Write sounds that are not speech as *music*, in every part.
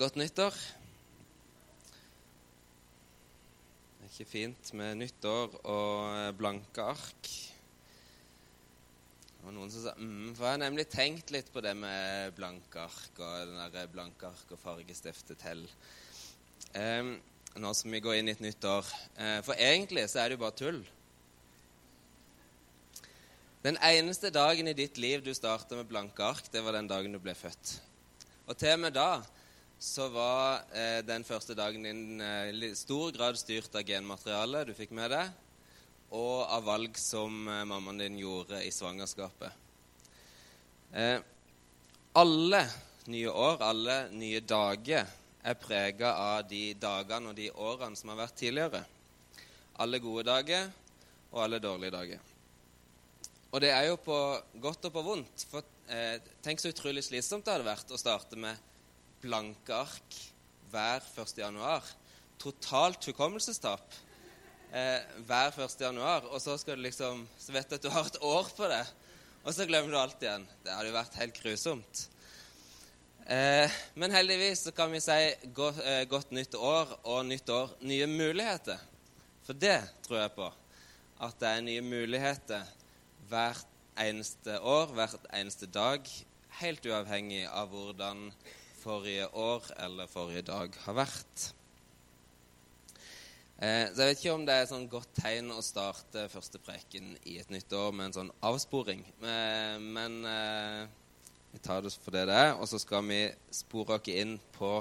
Godt nyttår. Det er ikke fint med nyttår og blanke ark. Og noen som sa mm, For jeg har nemlig tenkt litt på det med blanke ark og den der blanke ark og fargestiftet til. Um, nå som vi går inn i et nytt år. Uh, for egentlig så er det jo bare tull. Den eneste dagen i ditt liv du starta med blanke ark, det var den dagen du ble født. Og til og med da så var eh, den første dagen din eh, i stor grad styrt av genmaterialet du fikk med deg, og av valg som eh, mammaen din gjorde i svangerskapet. Eh, alle nye år, alle nye dager, er prega av de dagene og de årene som har vært tidligere. Alle gode dager og alle dårlige dager. Og det er jo på godt og på vondt. For eh, tenk så utrolig slitsomt det hadde vært å starte med blanke ark hver 1. januar. Totalt hukommelsestap eh, hver 1. januar. Og så skal du liksom Så vet du at du har et år på det, og så glemmer du alt igjen. Det hadde jo vært helt grusomt. Eh, men heldigvis så kan vi si godt, eh, godt nytt år og nytt år nye muligheter. For det tror jeg på. At det er nye muligheter hvert eneste år, hvert eneste dag, helt uavhengig av hvordan forrige år eller forrige dag har vært. Eh, så Jeg vet ikke om det er et sånn godt tegn å starte første preken i et nytt år med en sånn avsporing. Eh, men eh, vi tar det for det det er, og så skal vi spore oss inn på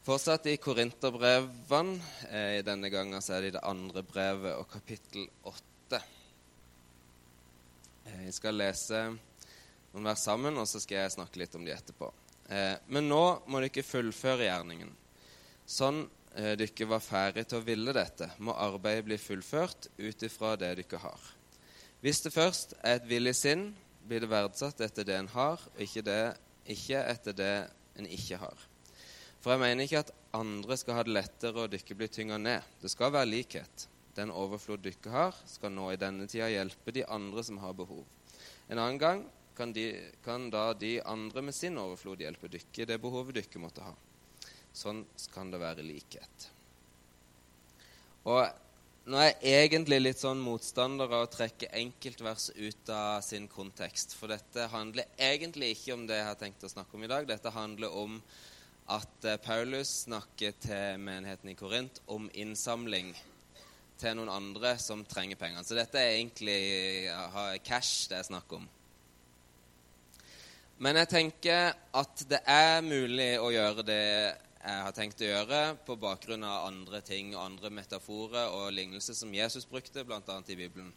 Fortsatt i Korinterbrevene. Eh, denne gangen så er det i det andre brevet og kapittel åtte. Eh, jeg skal lese noen vers sammen, og så skal jeg snakke litt om de etterpå. Eh, men nå må dere fullføre gjerningen. Sånn eh, dere var ferdig til å ville dette, må arbeidet bli fullført ut ifra det dere har. Hvis det først er et villig sinn, blir det verdsatt etter det en har, og ikke, det, ikke etter det en ikke har. For jeg mener ikke at andre skal ha det lettere og dere blir tynga ned. Det skal være likhet. Den overflod dere har, skal nå i denne tida hjelpe de andre som har behov. En annen gang kan, de, kan da de andre med sin overflod hjelpe dere det behovet dere måtte ha. Sånn kan det være likhet. Og nå er jeg egentlig litt sånn motstander av å trekke enkeltvers ut av sin kontekst. For dette handler egentlig ikke om det jeg har tenkt å snakke om i dag. Dette handler om at eh, Paulus snakker til menigheten i Korint om innsamling til noen andre som trenger pengene. Så dette er egentlig cash det er snakk om. Men jeg tenker at det er mulig å gjøre det jeg har tenkt å gjøre, på bakgrunn av andre ting og andre metaforer og lignelser som Jesus brukte, bl.a. i Bibelen.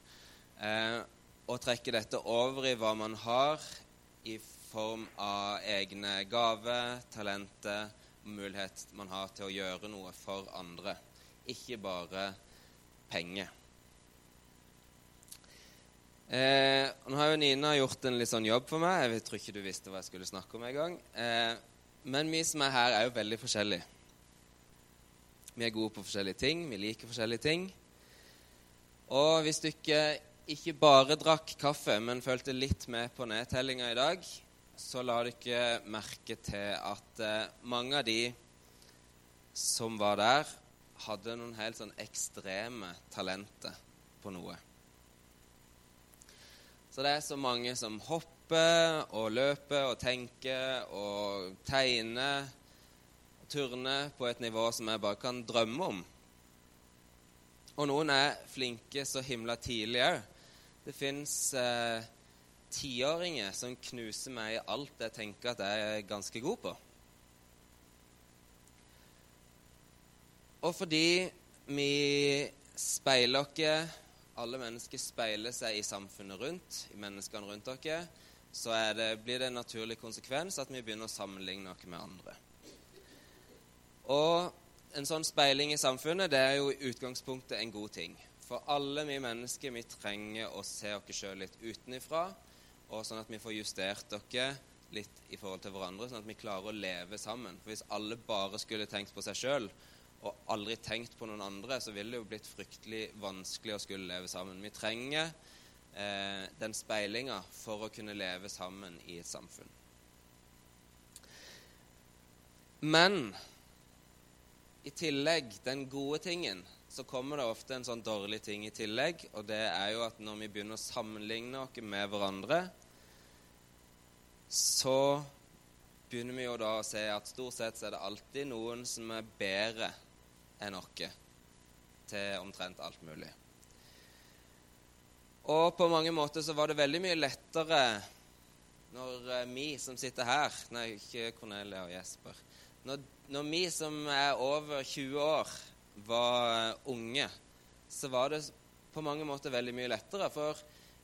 Eh, trekke dette over i hva man har i form av egne gaver, talenter mulighet man har til å gjøre noe for andre. Ikke bare penger. Eh, nå har jo Nina gjort en litt sånn jobb for meg. Jeg tror ikke du visste hva jeg skulle snakke om engang. Eh, men vi som er her, er jo veldig forskjellige. Vi er gode på forskjellige ting. Vi liker forskjellige ting. Og hvis du ikke, ikke bare drakk kaffe, men følte litt med på nedtellinga i dag, så la du ikke merke til at eh, mange av de som var der, hadde noen helt sånn ekstreme talenter på noe. Så det er så mange som hopper og løper og tenker og tegner og turner på et nivå som jeg bare kan drømme om. Og noen er flinke så himla tidlig òg. Det fins eh, tiåringer som knuser meg i alt jeg tenker at jeg er ganske god på. Og fordi vi speiler oss Alle mennesker speiler seg i samfunnet rundt, i menneskene rundt oss, så det, blir det en naturlig konsekvens at vi begynner å sammenligne oss med andre. Og en sånn speiling i samfunnet det er jo i utgangspunktet en god ting. For alle vi mennesker vi trenger å se oss sjøl litt utenifra, og sånn at vi får justert dere litt i forhold til hverandre, sånn at vi klarer å leve sammen. For hvis alle bare skulle tenkt på seg sjøl, og aldri tenkt på noen andre, så ville det jo blitt fryktelig vanskelig å skulle leve sammen. Vi trenger eh, den speilinga for å kunne leve sammen i et samfunn. Men i tillegg, den gode tingen, så kommer det ofte en sånn dårlig ting i tillegg. Og det er jo at når vi begynner å sammenligne oss med hverandre, så begynner vi jo da å se at stort sett så er det alltid noen som er bedre enn oss til omtrent alt mulig. Og på mange måter så var det veldig mye lettere når vi som sitter her Nei, ikke Cornelia og Jesper. Når, når vi som er over 20 år, var unge, så var det på mange måter veldig mye lettere. For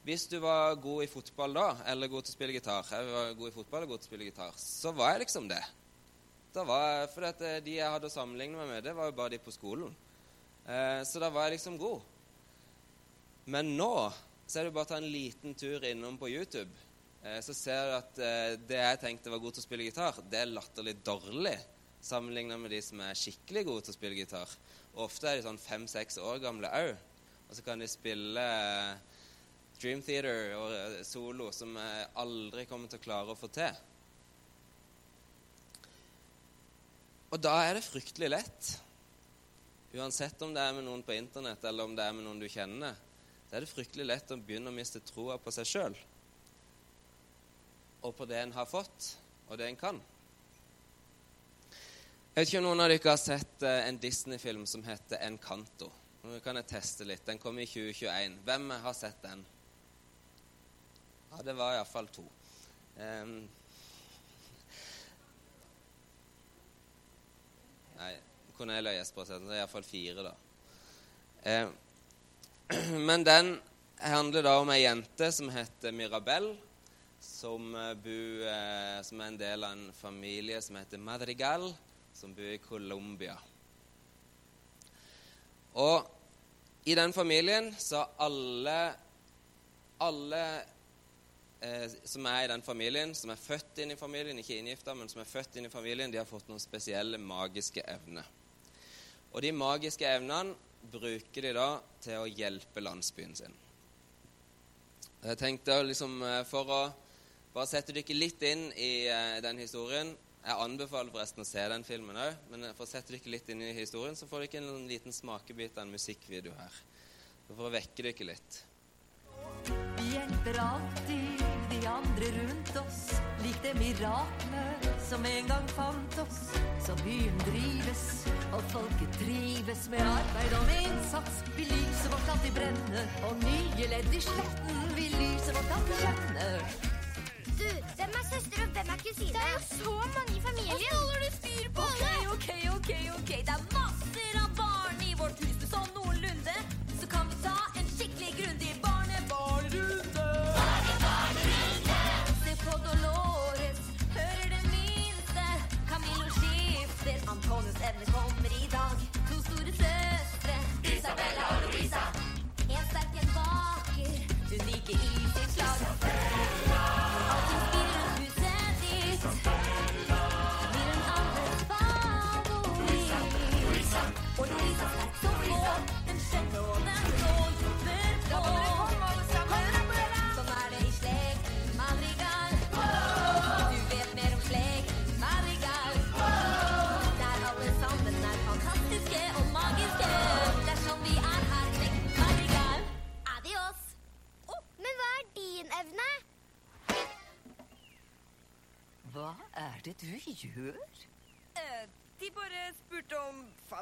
hvis du var god i fotball da, eller god til å spille gitar Jeg var god i fotball og god til å spille gitar. Så var jeg liksom det. Da var, for at eh, de jeg hadde å sammenligne meg med, det var jo bare de på skolen. Eh, så da var jeg liksom god. Men nå så er det bare å ta en liten tur innom på YouTube. Eh, så ser du at eh, det jeg tenkte var god til å spille gitar, det er latterlig dårlig sammenligna med de som er skikkelig gode til å spille gitar. Og ofte er de sånn fem-seks år gamle òg. Og så kan de spille eh, Dream Theater og eh, solo som jeg aldri kommer til å klare å få til. Og da er det fryktelig lett, uansett om det er med noen på internett eller om det er med noen du kjenner, så er det fryktelig lett å begynne å miste troa på seg sjøl og på det en har fått, og det en kan. Jeg vet ikke om noen av dere har sett eh, en Disney-film som heter Encanto. Nå kan jeg teste litt. Den kom i 2021. Hvem har sett den? Ja, det var iallfall to. Um, nei, Cornelia Jesper har den. Det er iallfall fire, da. Eh, *clears throat* Men den handler da om ei jente som heter Mirabel, som, bor, bu, uh, som, er en del av en familie som heter Madrigal, som bor i Colombia. Og i den familien så alle Alle eh, som er i den familien, som er født inn i familien, ikke inngifta, men som er født inn i familien, de har fått noen spesielle magiske evner. Og de magiske evnene bruker de da til å hjelpe landsbyen sin. Jeg tenkte liksom eh, For å bare sette dere litt inn i eh, den historien Jeg anbefaler forresten å se den filmen òg, men for å sette dere litt inn i historien, så får dere en liten smakebit av en musikkvideo her. For å vekke dere litt. Hjelper alltid andre rundt oss, lik det miraklet som en gang fant oss. Så byen drives, og folket trives med arbeid og med innsats. Vi lyset vårt alltid brenne, og nye ledd i sletten vil lyset vårt alltid kjenne. Du, hvem er søster og hvem er kusine? Det er jo så mange i familien. Hvordan holder du styr på Ok, ok, ok, ok. Det er masser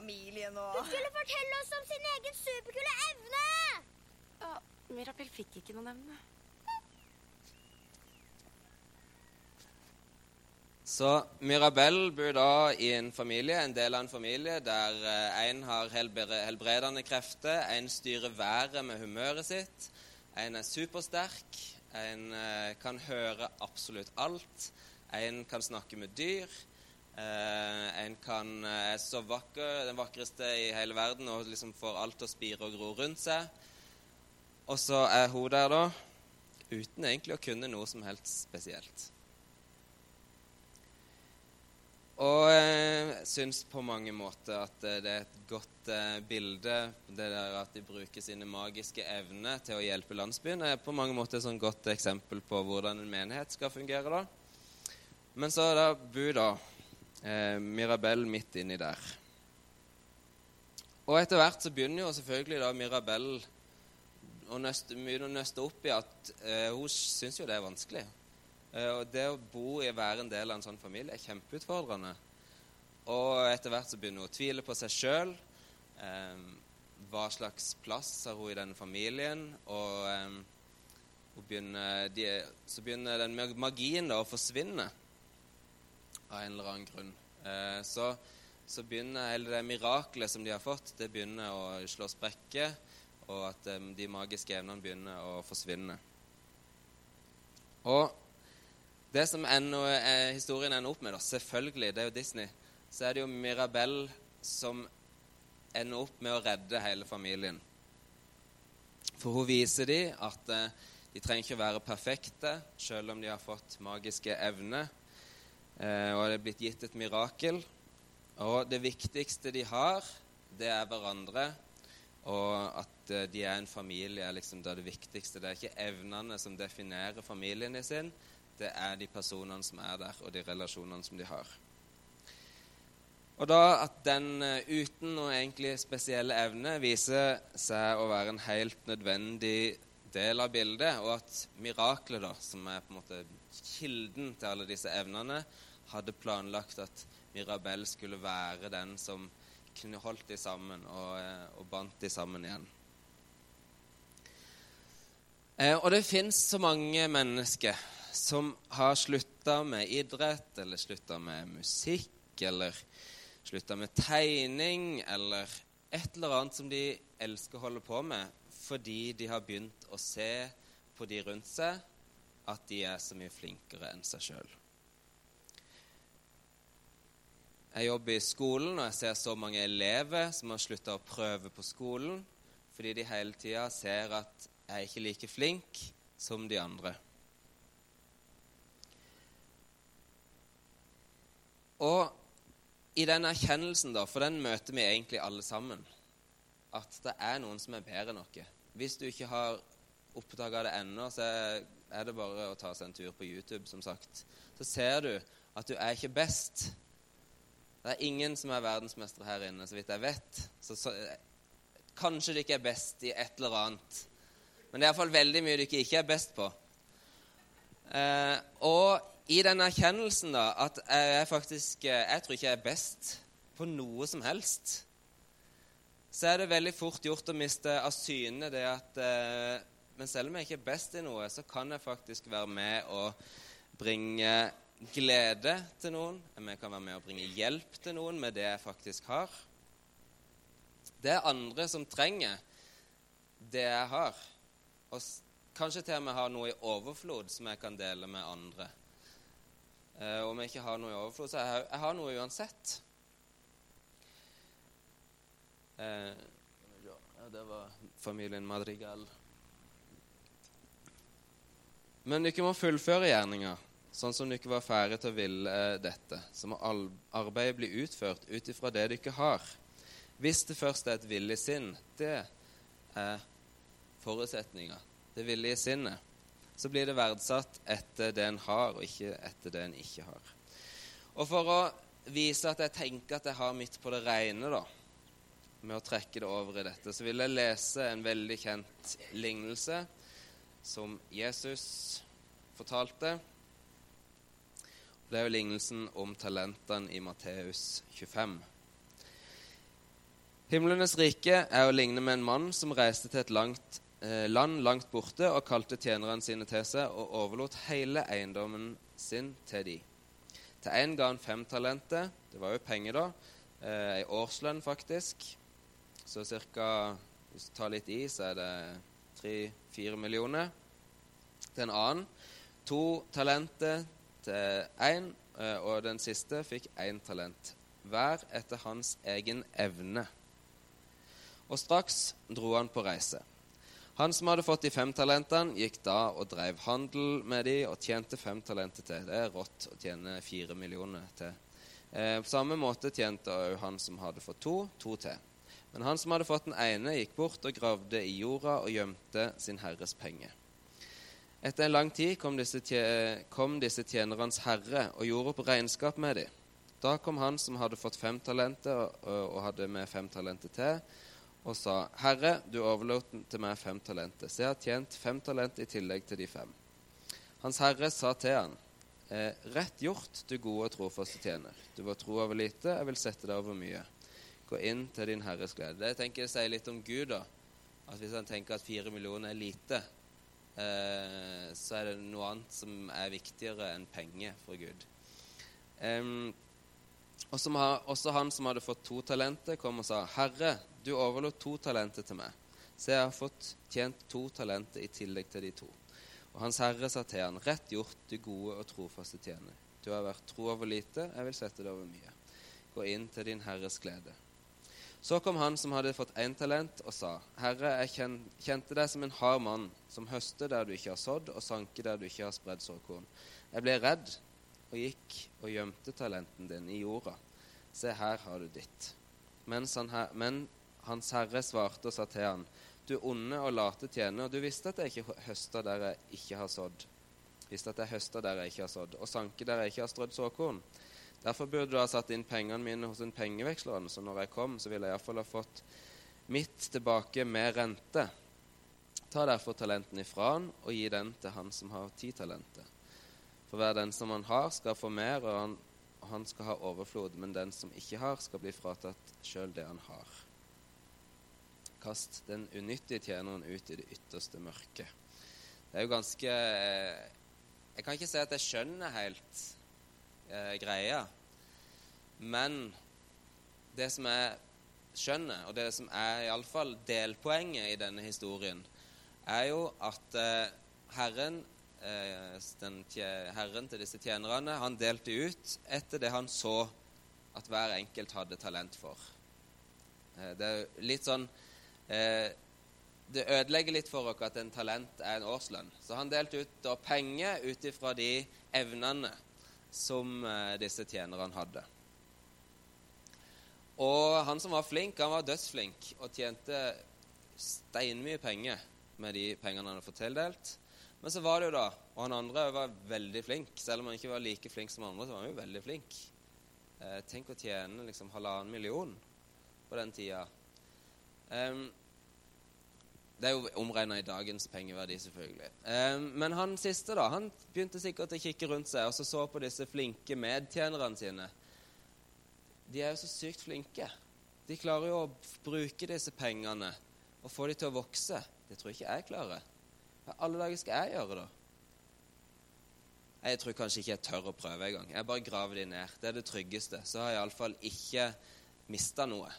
familien og Hun skulle fortelle oss om sin egen superkule evne! Ja, Mirabel fikk ikke noen evne. Så Mirabel bor da i en familie, en del av en familie der én en har helbredende krefter, en styrer været med humøret sitt, en er supersterk, en eh, kan høre absolutt alt, en kan snakke med dyr, eh, en kan eh, er så vakker, den vakreste i hele verden og liksom får alt til å spire og gro rundt seg. Og så er hun der, da, uten egentlig å kunne noe som helst spesielt. Og jeg syns på mange måter at eh, det er et godt eh, bilde, det der at de bruker sine magiske evner til å hjelpe landsbyen. Er på mange måter et sånn godt eksempel på hvordan en menighet skal fungere. da. Men så er det Bu, da eh, Mirabel midt inni der. Og etter hvert så begynner jo selvfølgelig da Mirabel å nøste, begynner å nøste opp i at eh, hun syns jo det er vanskelig. Eh, og det å bo i være en del av en sånn familie er kjempeutfordrende. Og etter hvert så begynner hun å tvile på seg sjøl. Eh, hva slags plass har hun i denne familien? Og eh, begynner, de, så begynner den magien da å forsvinne av en eller annen grunn. Eh, så, så, begynner hele det mirakelet som de har fått, det begynner å slå sprekker, og at eh, de magiske evnene begynner å forsvinne. Og det som ender, eh, historien ender opp med, da, selvfølgelig, det er jo Disney, så er det jo Mirabelle som ender opp med å redde hele familien. For hun viser dem at eh, de trenger ikke å være perfekte, selv om de har fått magiske evner. Eh, og det er blitt gitt et mirakel. Og det viktigste de har, det er hverandre. Og at eh, de er en familie, er liksom det, det viktigste. Det er ikke evnene som definerer familien sin. Det er de personene som er der, og de relasjonene som de har. Og da at den eh, uten noe egentlig spesielle evne viser seg å være en helt nødvendig del av bildet, og at miraklet, da, som er på en måte kilden til alle disse evnene, hadde planlagt at Mirabel skulle være den som kunne holdt de sammen og, eh, og bandt de sammen igjen. Eh, og det fins så mange mennesker som har slutta med idrett, eller slutta med musikk, eller slutta med tegning, eller et eller annet som de elsker å holde på med, fordi de har begynt å se på de rundt seg at de er så mye flinkere enn seg sjøl. Jeg jobber i skolen, og jeg ser så mange elever som har slutta å prøve på skolen fordi de hele tida ser at jeg er ikke like flink som de andre. Og i den erkjennelsen, da, for den møter vi egentlig alle sammen, at det er noen som er bedre enn oss. Hvis du ikke har oppdaga det ennå, så er det bare å ta seg en tur på YouTube, som sagt. Så ser du at du er ikke best. Det er ingen som er verdensmestere her inne, så vidt jeg vet. Så, så, kanskje du ikke er best i et eller annet. Men det er iallfall veldig mye du ikke, ikke er best på. Eh, og i den erkjennelsen da, at jeg faktisk eh, Jeg tror ikke jeg er best på noe som helst. Så er det veldig fort gjort å miste av syne det at eh, Men selv om jeg ikke er best i noe, så kan jeg faktisk være med og bringe glede til noen. Jeg kan være med å bringe hjelp til noen med det jeg faktisk har. Det er andre som trenger det jeg har. Og kanskje til og med har noe i overflod som jeg kan dele med andre. Eh, om jeg ikke har noe i overflod, så jeg, jeg har noe uansett. Eh, ja, det var familien Madrigal. Men dere må fullføre gjerninga sånn som dere var ferdige til å ville eh, dette, så må arbeidet bli utført ut ifra det dere har. Hvis det først er et villig sinn, det er forutsetninga. Det villige sinnet. Så blir det verdsatt etter det en har, og ikke etter det en ikke har. Og for å vise at jeg tenker at jeg har midt på det rene, da, med å trekke det over i dette, så vil jeg lese en veldig kjent lignelse som Jesus fortalte det er jo lignelsen om talentene i Matteus 25. Himlenes rike er å ligne med en mann som reiste til et langt, eh, land langt borte og kalte tjenerne sine til seg og overlot hele eiendommen sin til de. Til én ga han fem talenter. Det var jo penger, da. Eh, årslønn, faktisk. Så ca. Hvis du tar litt i, så er det tre-fire millioner. Til en annen to talenter én, eh, og den siste fikk én talent. Hver etter hans egen evne. Og straks dro han på reise. Han som hadde fått de fem talentene, gikk da og drev handel med de og tjente fem talenter til. Det er rått å tjene fire millioner til. Eh, på samme måte tjente òg han som hadde fått to, to til. Men han som hadde fått den ene, gikk bort og gravde i jorda og gjemte sin herres penger. Etter en lang tid kom disse, kom disse tjenerens herre og gjorde opp regnskap med dem. Da kom han som hadde fått fem talenter, og, hadde med fem talenter til, og sa, 'Herre, du overlot til meg fem talenter, så jeg har tjent fem talenter i tillegg til de fem.' Hans herre sa til han, eh, 'Rett gjort, du gode og trofaste tjener. Du var tro over lite, jeg vil sette deg over mye.' Gå inn til din herres glede. Det tenker jeg sier litt om Gud, da. At hvis han tenker at fire millioner er lite, eh, så er det noe annet som er viktigere enn penger for Gud. Eh, og som har, også han som hadde fått to talenter, kom og sa, 'Herre, du overlot to talenter til meg, så jeg har fått tjent to talenter i tillegg til de to.' Og hans herre sa til han, 'Rett gjort, du gode og trofaste tjener. Du har vært tro over lite, jeg vil sette deg over mye. Gå inn til din herres glede.' Så kom han som hadde fått én talent, og sa, 'Herre, jeg kjente deg som en hard mann, som høster der du ikke har sådd, og sanker der du ikke har spredd såkorn.' Jeg ble redd og gikk og gjemte talenten din i jorda. Se, her har du ditt. Mens han her, men hans herre svarte og sa til han, du onde og late tjener, du visste at jeg ikke høster der jeg ikke har sådd. Visste at jeg høster der jeg ikke har sådd, og sanker der jeg ikke har strødd såkorn. Derfor burde du ha satt inn pengene mine hos en pengeveksler, så når jeg kom, så ville jeg iallfall ha fått mitt tilbake med rente. Ta derfor talenten ifra han og gi den til han som har ti talenter. For hver den som han har, skal få mer, og han, og han skal ha overflod. Men den som ikke har, skal bli fratatt sjøl det han har. Kast den unyttige tjeneren ut i det ytterste mørket. Det er jo ganske eh, Jeg kan ikke si at jeg skjønner helt eh, greia, men det som er skjønnet, og det som er iallfall delpoenget i denne historien, er jo at eh, Herren eh, tje- herren til disse tjenerne, han delte ut etter det han så at hver enkelt hadde talent for. Eh, det er litt sånn eh, Det ødelegger litt for oss at en talent er en årslønn. Så han delte ut da penger ut ifra de evnene som eh, disse tjenerne hadde. Og han som var flink, han var dødsflink og tjente steinmye penger med de pengene han hadde fått tildelt. Men så var det jo da Og han andre var veldig flink. Selv om han ikke var like flink som andre, så var han jo veldig flink. Eh, tenk å tjene liksom halvannen million på den tida. Em, det er jo omregna i dagens pengeverdi, selvfølgelig. Em, men han siste, da, han begynte sikkert å kikke rundt seg og så så på disse flinke medtjenerne sine. De er jo så sykt flinke. De klarer jo å bruke disse pengene og få de til å vokse. Det tror ikke jeg klarer. Hva alle dager skal jeg gjøre, da? Jeg tror kanskje ikke jeg tør å prøve engang. Jeg bare graver de ned. Det er det tryggeste. Så har jeg iallfall ikke mista noe.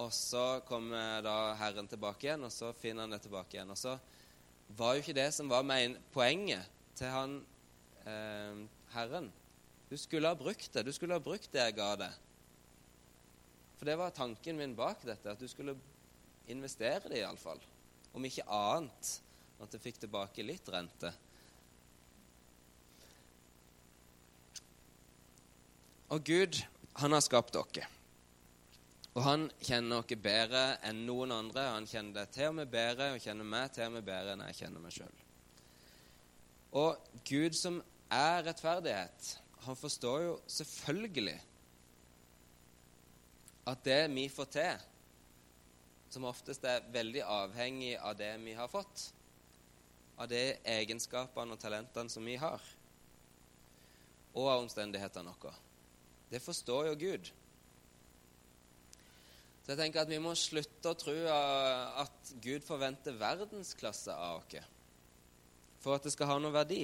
Og så kommer da Herren tilbake igjen, og så finner han det tilbake igjen. Og så var jo ikke det som var poenget til han eh, Herren. Du skulle ha brukt det. Du skulle ha brukt det jeg ga deg. For det var tanken min bak dette, at du skulle investere det iallfall. Om ikke annet, at du fikk tilbake litt rente. Og Gud, han har skapt dere. Og han kjenner oss bedre enn noen andre. Han kjenner deg til og med bedre, og kjenner meg til og med bedre enn jeg kjenner meg sjøl. Og Gud som er rettferdighet, han forstår jo selvfølgelig at det vi får til, som oftest er veldig avhengig av det vi har fått, av de egenskapene og talentene som vi har, og av omstendighetene våre. Det forstår jo Gud. Så jeg tenker at vi må slutte å tro uh, at Gud forventer verdensklasse av oss for at det skal ha noe verdi.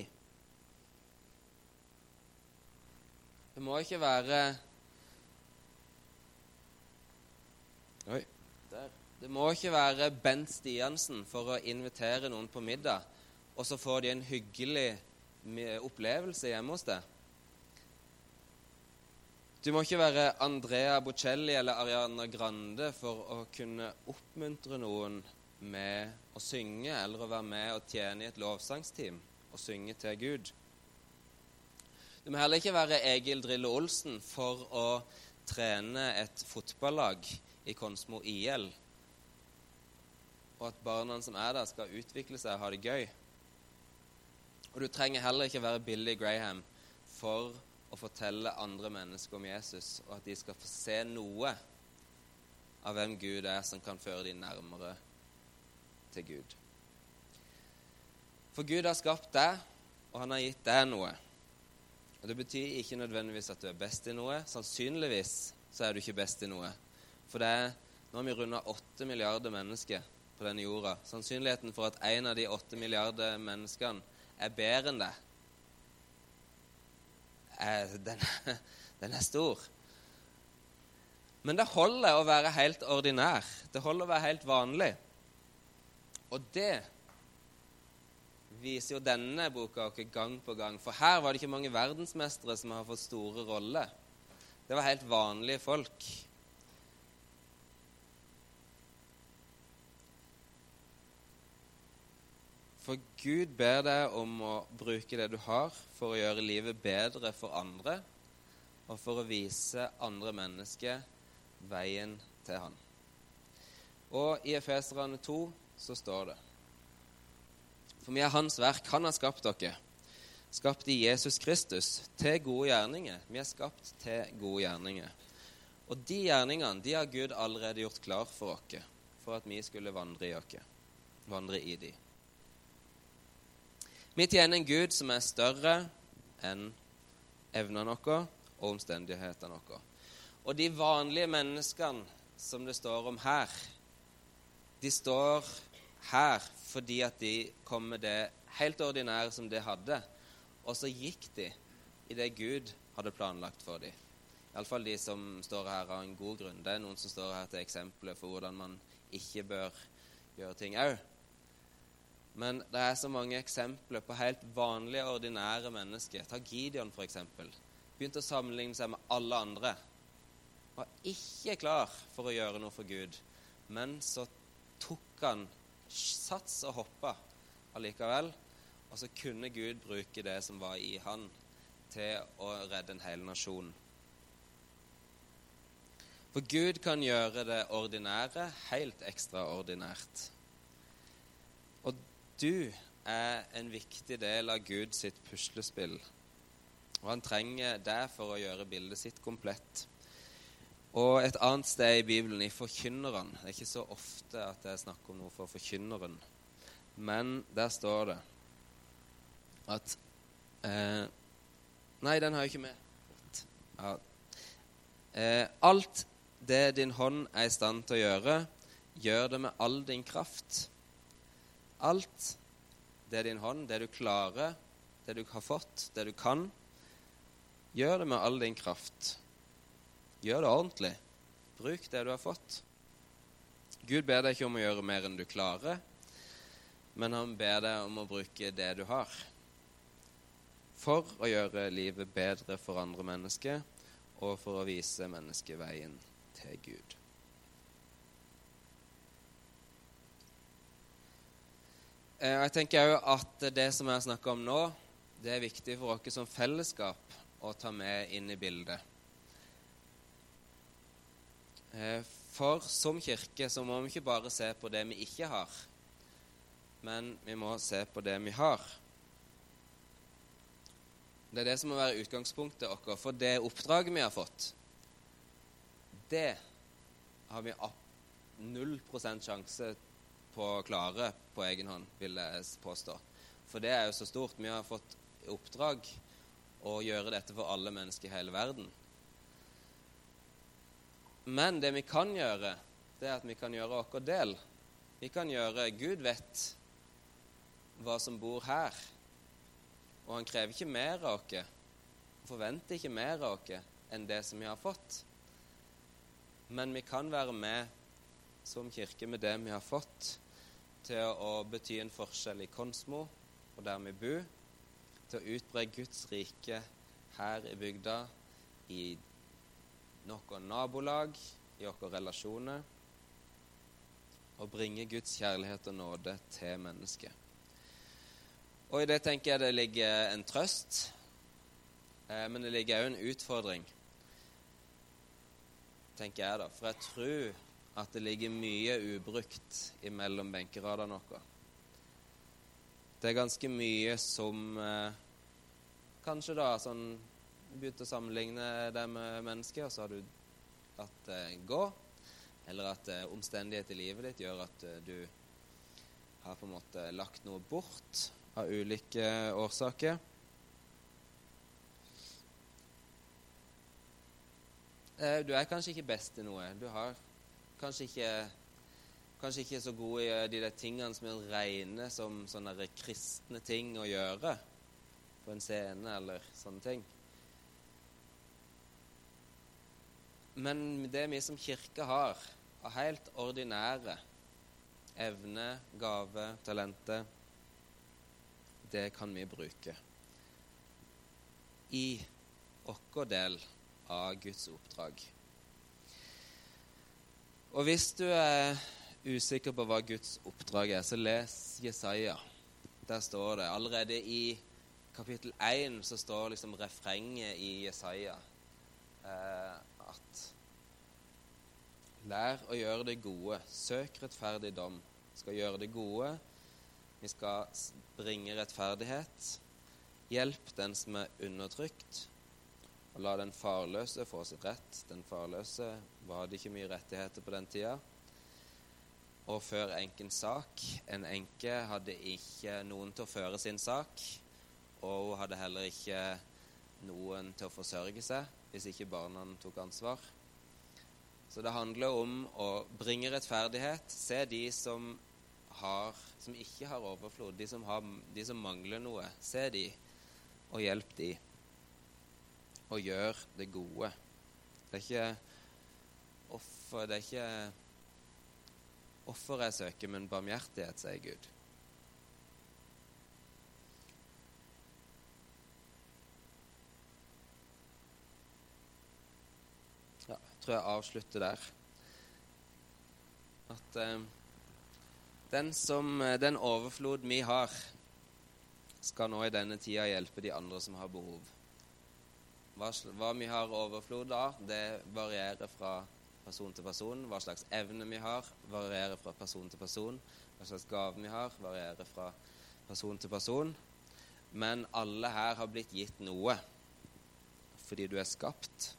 Det må ikke være Oi. Der. Det må ikke være Bent Stiansen for å invitere noen på middag, og så får de en hyggelig opplevelse hjemme hos deg. Du må ikke være Andrea Bocelli eller Ariana Grande for å kunne oppmuntre noen med å synge, eller å være med og tjene i et lovsangsteam og synge til Gud. Du må heller ikke være Egil Drille Olsen for å trene et fotballag i Konsmo IL, og at barna som er der, skal utvikle seg og ha det gøy. Og du trenger heller ikke være Billy Graham for å fortelle andre mennesker om Jesus, og at de skal få se noe av hvem Gud er, som kan føre dem nærmere til Gud. For Gud har skapt deg, og han har gitt deg noe. Og Det betyr ikke nødvendigvis at du er best i noe. Sannsynligvis så er du ikke best i noe. For det er, nå har vi runda åtte milliarder mennesker på denne jorda. Sannsynligheten for at en av de åtte milliarder menneskene er bedre enn deg, er, den, *laughs* den er stor. Men det holder å være helt ordinær. Det holder å være helt vanlig. Og det viser jo denne boka oss gang på gang. For her var det ikke mange verdensmestere som har fått store roller. Det var helt vanlige folk. For Gud ber deg om å bruke det du har, for å gjøre livet bedre for andre, og for å vise andre mennesker veien til Han. Og i Efeserane 2 så står det For vi er Hans verk. Han har skapt dere. Skapt i Jesus Kristus til gode gjerninger. Vi er skapt til gode gjerninger. Og de gjerningene de har Gud allerede gjort klar for oss, for at vi skulle vandre i oss. Vandre i de. Vi tjener en Gud som er større enn evnene våre og omstendighetene våre. Og de vanlige menneskene som det står om her, de står her fordi at de kom med det helt ordinære som de hadde, og så gikk de i det Gud hadde planlagt for dem. Iallfall de som står her av en god grunn. Det er noen som står her til eksempler for hvordan man ikke bør gjøre ting òg. Men det er så mange eksempler på helt vanlige, ordinære mennesker. Ta Gideon, f.eks. Begynte å sammenligne seg med alle andre. Var ikke klar for å gjøre noe for Gud. Men så tok han sats og hoppa allikevel. Og så kunne Gud bruke det som var i han, til å redde en hel nasjon. For Gud kan gjøre det ordinære helt ekstraordinært. Du er en viktig del av Guds puslespill. Og han trenger deg for å gjøre bildet sitt komplett. Og et annet sted i Bibelen, i Forkynneren Det er ikke så ofte at det er snakk om noe for Forkynneren, men der står det at eh, Nei, den har jeg ikke med. Ja. Eh, alt det din hånd er i stand til å gjøre, gjør det med all din kraft. Alt det er din hånd, det du klarer, det du har fått, det du kan. Gjør det med all din kraft. Gjør det ordentlig. Bruk det du har fått. Gud ber deg ikke om å gjøre mer enn du klarer, men han ber deg om å bruke det du har, for å gjøre livet bedre for andre mennesker og for å vise mennesket veien til Gud. Jeg tenker òg at det som jeg snakker om nå, det er viktig for oss som fellesskap å ta med inn i bildet. Eh, for som kirke så må vi ikke bare se på det vi ikke har, men vi må se på det vi har. Det er det som må være utgangspunktet vårt for det oppdraget vi har fått. Det har vi null prosent sjanse på klare på egen hånd, vil jeg påstå. For det er jo så stort. Vi har fått i oppdrag å gjøre dette for alle mennesker i hele verden. Men det vi kan gjøre, det er at vi kan gjøre vår del. Vi kan gjøre Gud vet hva som bor her. Og han krever ikke mer av oss. Han forventer ikke mer av oss enn det som vi har fått. Men vi kan være med som kirke med det vi har fått til å bety en forskjell i Konsmo og der vi bor, til å utbre Guds rike her i bygda, i noen nabolag, i våre relasjoner, og bringe Guds kjærlighet og nåde til mennesket. Og i det tenker jeg det ligger en trøst, eh, men det ligger òg en utfordring, tenker jeg da. For jeg tror at det ligger mye ubrukt imellom benkeradene våre. Det er ganske mye som eh, kanskje da sånn begynt å sammenligne det med mennesker, og så har du at det går Eller at eh, omstendigheter i livet ditt gjør at eh, du har på en måte lagt noe bort av ulike årsaker. Eh, du er kanskje ikke best i noe. Du har kanskje ikke, kanskje ikke så gode i eh, de der tingene som er rene som sånne kristne ting å gjøre på en scene eller sånne ting. Men det vi som kirke har av helt ordinære evne, gave, talenter, det kan vi bruke i vår del av Guds oppdrag. Og hvis du er usikker på hva Guds oppdrag er, så les Jesaja. Der står det allerede i kapittel 1 så står liksom refrenget i Jesaja eh, at Lær å gjøre det gode. Søk rettferdig dom. Skal gjøre det gode. Vi skal bringe rettferdighet. Hjelp den som er undertrykt, og la den farløse få sitt rett. Den farløse hadde ikke mye rettigheter på den tida. Og før enkens sak. En enke hadde ikke noen til å føre sin sak, og hun hadde heller ikke noen til å forsørge seg hvis ikke barna tok ansvar. Så det handler om å bringe rettferdighet. Se de som, har, som ikke har overflod, de som, har, de som mangler noe. Se de, og hjelp de. Og gjør det gode. Det er ikke offer Det er ikke offer jeg søker, men barmhjertighet, sier Gud. Ja, jeg tror jeg avslutter der. At eh, den, som, eh, den overflod vi har, skal nå i denne tida hjelpe de andre som har behov. Hva, hva vi har overflod av, det varierer fra person til person. Hva slags evne vi har, varierer fra person til person. Hva slags gave vi har, varierer fra person til person. Men alle her har blitt gitt noe fordi du er skapt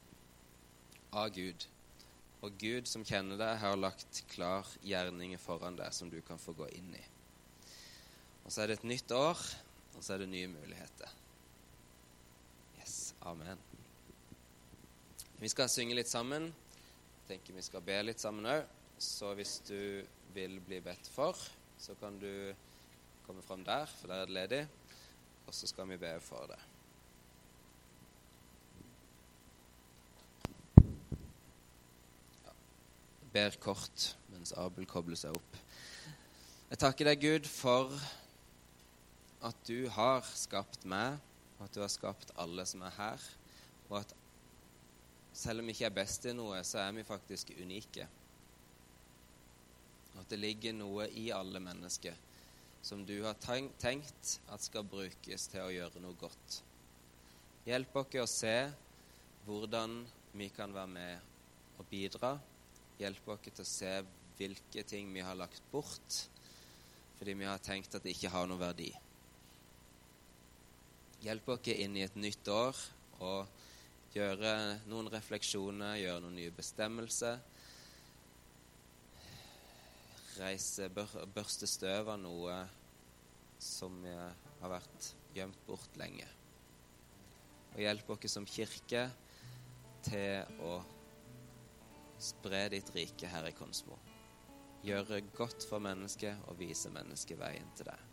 av Gud. Og Gud som kjenner deg, har lagt klar gjerninger foran deg som du kan få gå inn i. Og så er det et nytt år, og så er det nye muligheter. Amen. Vi skal synge litt sammen. Jeg tenker vi skal be litt sammen òg. Så hvis du vil bli bedt for, så kan du komme fram der, for der er det ledig. Og så skal vi be for det. ber kort mens Abel kobler seg opp. Jeg takker deg, Gud, for at du har skapt meg, og at du har skapt alle som er her, og at selv om vi ikke er best i noe, så er vi faktisk unike. Og at det ligger noe i alle mennesker som du har tenkt at skal brukes til å gjøre noe godt. Hjelp oss å se hvordan vi kan være med og bidra Hjelp oss til å se hvilke ting vi har lagt bort fordi vi har tenkt at det ikke har noen verdi. Hjelp oss inn i et nytt år og gjøre noen refleksjoner, gjøre noen nye bestemmelser. Reise, bør, børste støv av noe som har vært gjemt bort lenge. Og hjelp oss som kirke til å Spre ditt rike her i Konsmo. Gjøre godt for mennesket og vise mennesket veien til deg.